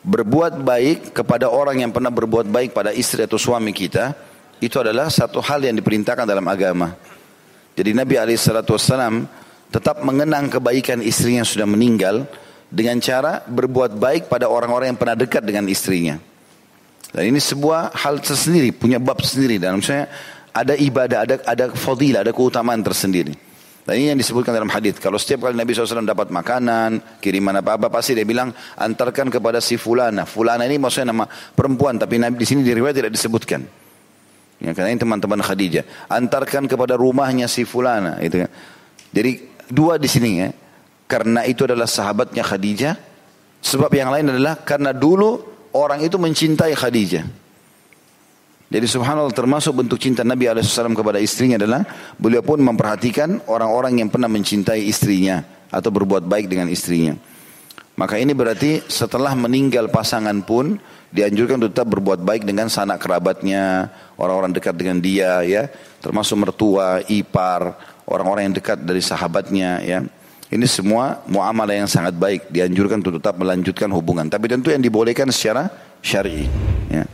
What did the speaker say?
berbuat baik kepada orang yang pernah berbuat baik pada istri atau suami kita itu adalah satu hal yang diperintahkan dalam agama. Jadi Nabi Alaihissalam tetap mengenang kebaikan istrinya yang sudah meninggal dengan cara berbuat baik pada orang-orang yang pernah dekat dengan istrinya. Dan ini sebuah hal tersendiri, punya bab sendiri. Dan misalnya ada ibadah, ada ada fadilah, ada keutamaan tersendiri. Dan ini yang disebutkan dalam hadis. Kalau setiap kali Nabi SAW dapat makanan, kiriman apa-apa, pasti dia bilang antarkan kepada si fulana. Fulana ini maksudnya nama perempuan, tapi Nabi di sini di riwayat tidak disebutkan. Ya, karena ini teman-teman Khadijah. Antarkan kepada rumahnya si fulana. Itu kan. Jadi dua di sini ya. Karena itu adalah sahabatnya Khadijah. Sebab yang lain adalah karena dulu orang itu mencintai Khadijah. Jadi subhanallah termasuk bentuk cinta Nabi SAW kepada istrinya adalah beliau pun memperhatikan orang-orang yang pernah mencintai istrinya atau berbuat baik dengan istrinya. Maka ini berarti setelah meninggal pasangan pun dianjurkan untuk tetap berbuat baik dengan sanak kerabatnya, orang-orang dekat dengan dia ya, termasuk mertua, ipar, orang-orang yang dekat dari sahabatnya ya. Ini semua muamalah yang sangat baik dianjurkan untuk tetap melanjutkan hubungan. Tapi tentu yang dibolehkan secara syar'i. Ya.